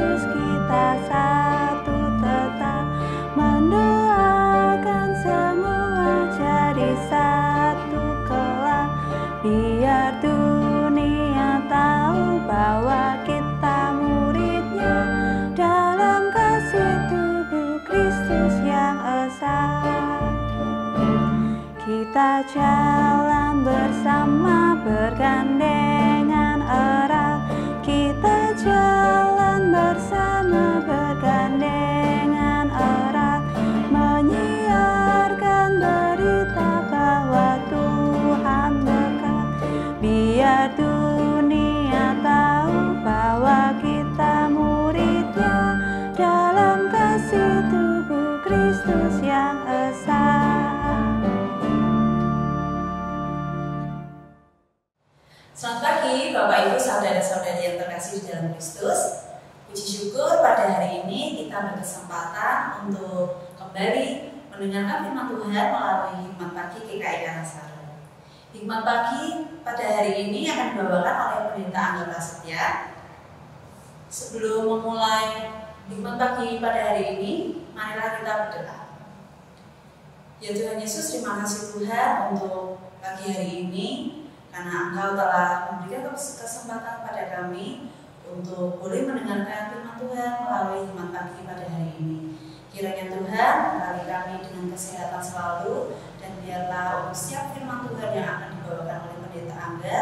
Yesus kita dunia tahu bahwa kita muridnya Dalam kasih tubuh Kristus yang Selamat pagi Bapak Ibu saudara-saudari yang terkasih di dalam Kristus. Puji syukur pada hari ini kita berkesempatan untuk kembali mendengarkan firman Tuhan melalui hikmat pagi GKI. Hikmat pagi pada hari ini akan dibawakan oleh Pendeta Angga Prasetya. Sebelum memulai hikmat pagi pada hari ini, marilah kita berdoa. Ya Tuhan Yesus, terima kasih Tuhan untuk pagi hari ini karena Engkau telah memberikan kesempatan pada kami untuk boleh mendengarkan firman Tuhan melalui hikmat pagi pada hari ini. Kiranya Tuhan melalui kami dengan kesehatan selalu dan biarlah untuk setiap firman Tuhan yang akan dibawakan oleh pendeta Angga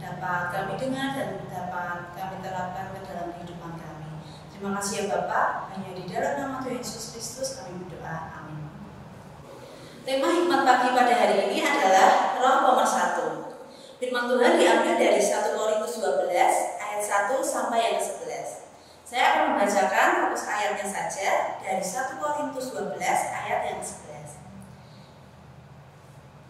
dapat kami dengar dan dapat kami terapkan ke dalam kehidupan kami. Terima kasih ya Bapak, hanya di dalam nama Tuhan Yesus Kristus kami berdoa. Amin. Tema hikmat pagi pada hari ini adalah roh pemersatu. Firman Tuhan diambil dari 1 Korintus 12 ayat 1 sampai yang 11. Saya akan membacakan fokus ayatnya saja dari 1 Korintus 12 ayat yang 11.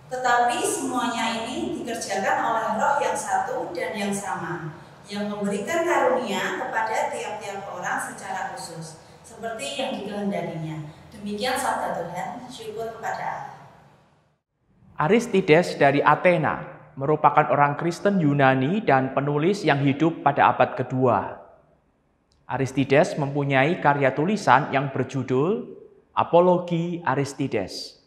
Tetapi semuanya ini dikerjakan oleh roh yang satu dan yang sama, yang memberikan karunia kepada tiap-tiap orang secara khusus, seperti yang dikehendakinya. Demikian sabda Tuhan, syukur kepada Allah. Aristides dari Athena merupakan orang Kristen Yunani dan penulis yang hidup pada abad kedua. Aristides mempunyai karya tulisan yang berjudul Apologi Aristides.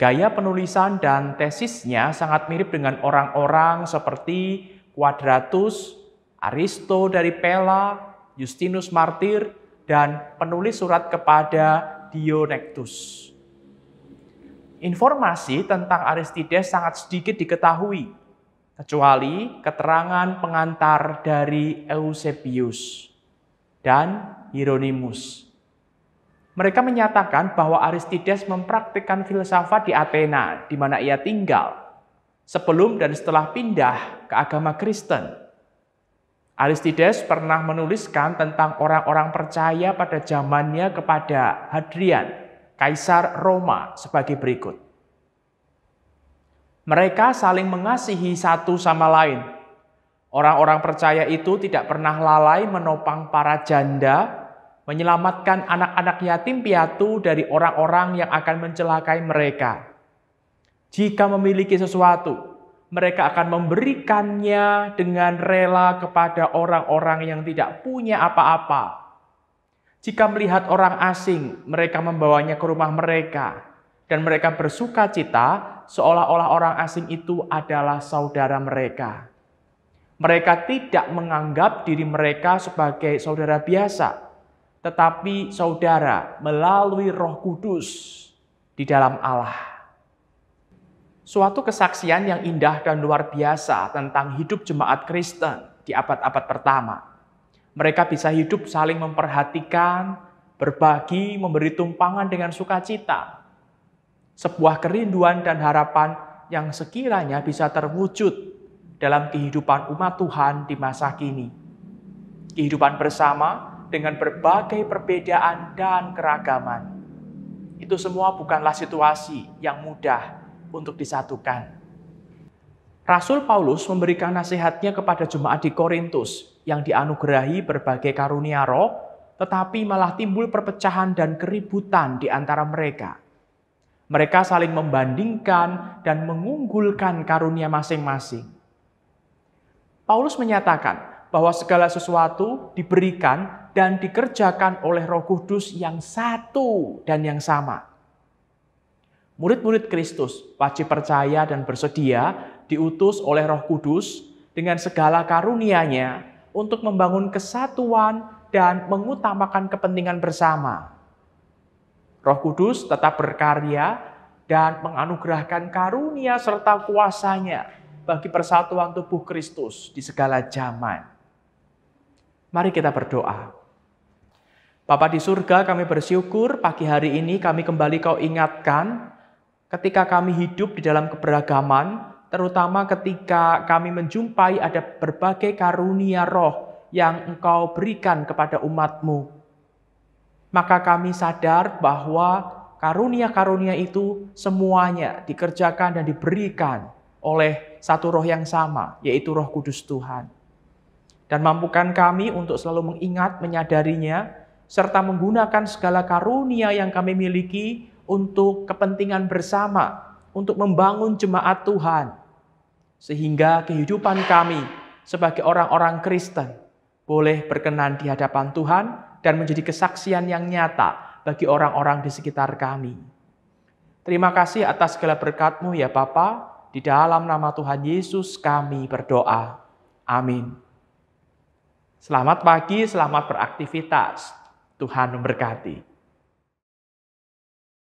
Gaya penulisan dan tesisnya sangat mirip dengan orang-orang seperti Quadratus, Aristo dari Pella, Justinus Martir, dan penulis surat kepada Dionectus. Informasi tentang Aristides sangat sedikit diketahui, kecuali keterangan pengantar dari Eusebius dan Hieronymus. Mereka menyatakan bahwa Aristides mempraktikkan filsafat di Athena, di mana ia tinggal, sebelum dan setelah pindah ke agama Kristen. Aristides pernah menuliskan tentang orang-orang percaya pada zamannya kepada Hadrian, Kaisar Roma sebagai berikut. Mereka saling mengasihi satu sama lain. Orang-orang percaya itu tidak pernah lalai menopang para janda, menyelamatkan anak-anak yatim piatu dari orang-orang yang akan mencelakai mereka. Jika memiliki sesuatu, mereka akan memberikannya dengan rela kepada orang-orang yang tidak punya apa-apa. Jika melihat orang asing, mereka membawanya ke rumah mereka, dan mereka bersuka cita seolah-olah orang asing itu adalah saudara mereka. Mereka tidak menganggap diri mereka sebagai saudara biasa, tetapi saudara melalui Roh Kudus di dalam Allah. Suatu kesaksian yang indah dan luar biasa tentang hidup jemaat Kristen di abad-abad pertama. Mereka bisa hidup saling memperhatikan, berbagi, memberi tumpangan dengan sukacita. Sebuah kerinduan dan harapan yang sekiranya bisa terwujud dalam kehidupan umat Tuhan di masa kini. Kehidupan bersama dengan berbagai perbedaan dan keragaman. Itu semua bukanlah situasi yang mudah untuk disatukan. Rasul Paulus memberikan nasihatnya kepada jemaat di Korintus yang dianugerahi berbagai karunia roh, tetapi malah timbul perpecahan dan keributan di antara mereka. Mereka saling membandingkan dan mengunggulkan karunia masing-masing. Paulus menyatakan bahwa segala sesuatu diberikan dan dikerjakan oleh Roh Kudus yang satu dan yang sama. Murid-murid Kristus wajib percaya dan bersedia diutus oleh Roh Kudus dengan segala karunia-Nya untuk membangun kesatuan dan mengutamakan kepentingan bersama. Roh Kudus tetap berkarya dan menganugerahkan karunia serta kuasanya bagi persatuan tubuh Kristus di segala zaman. Mari kita berdoa. Bapa di surga, kami bersyukur pagi hari ini kami kembali kau ingatkan ketika kami hidup di dalam keberagaman, terutama ketika kami menjumpai ada berbagai karunia roh yang engkau berikan kepada umatmu. Maka kami sadar bahwa karunia-karunia itu semuanya dikerjakan dan diberikan oleh satu roh yang sama, yaitu roh kudus Tuhan. Dan mampukan kami untuk selalu mengingat, menyadarinya, serta menggunakan segala karunia yang kami miliki untuk kepentingan bersama, untuk membangun jemaat Tuhan, sehingga kehidupan kami sebagai orang-orang Kristen boleh berkenan di hadapan Tuhan dan menjadi kesaksian yang nyata bagi orang-orang di sekitar kami. Terima kasih atas segala berkat-Mu ya Bapa. Di dalam nama Tuhan Yesus kami berdoa. Amin. Selamat pagi, selamat beraktivitas. Tuhan memberkati.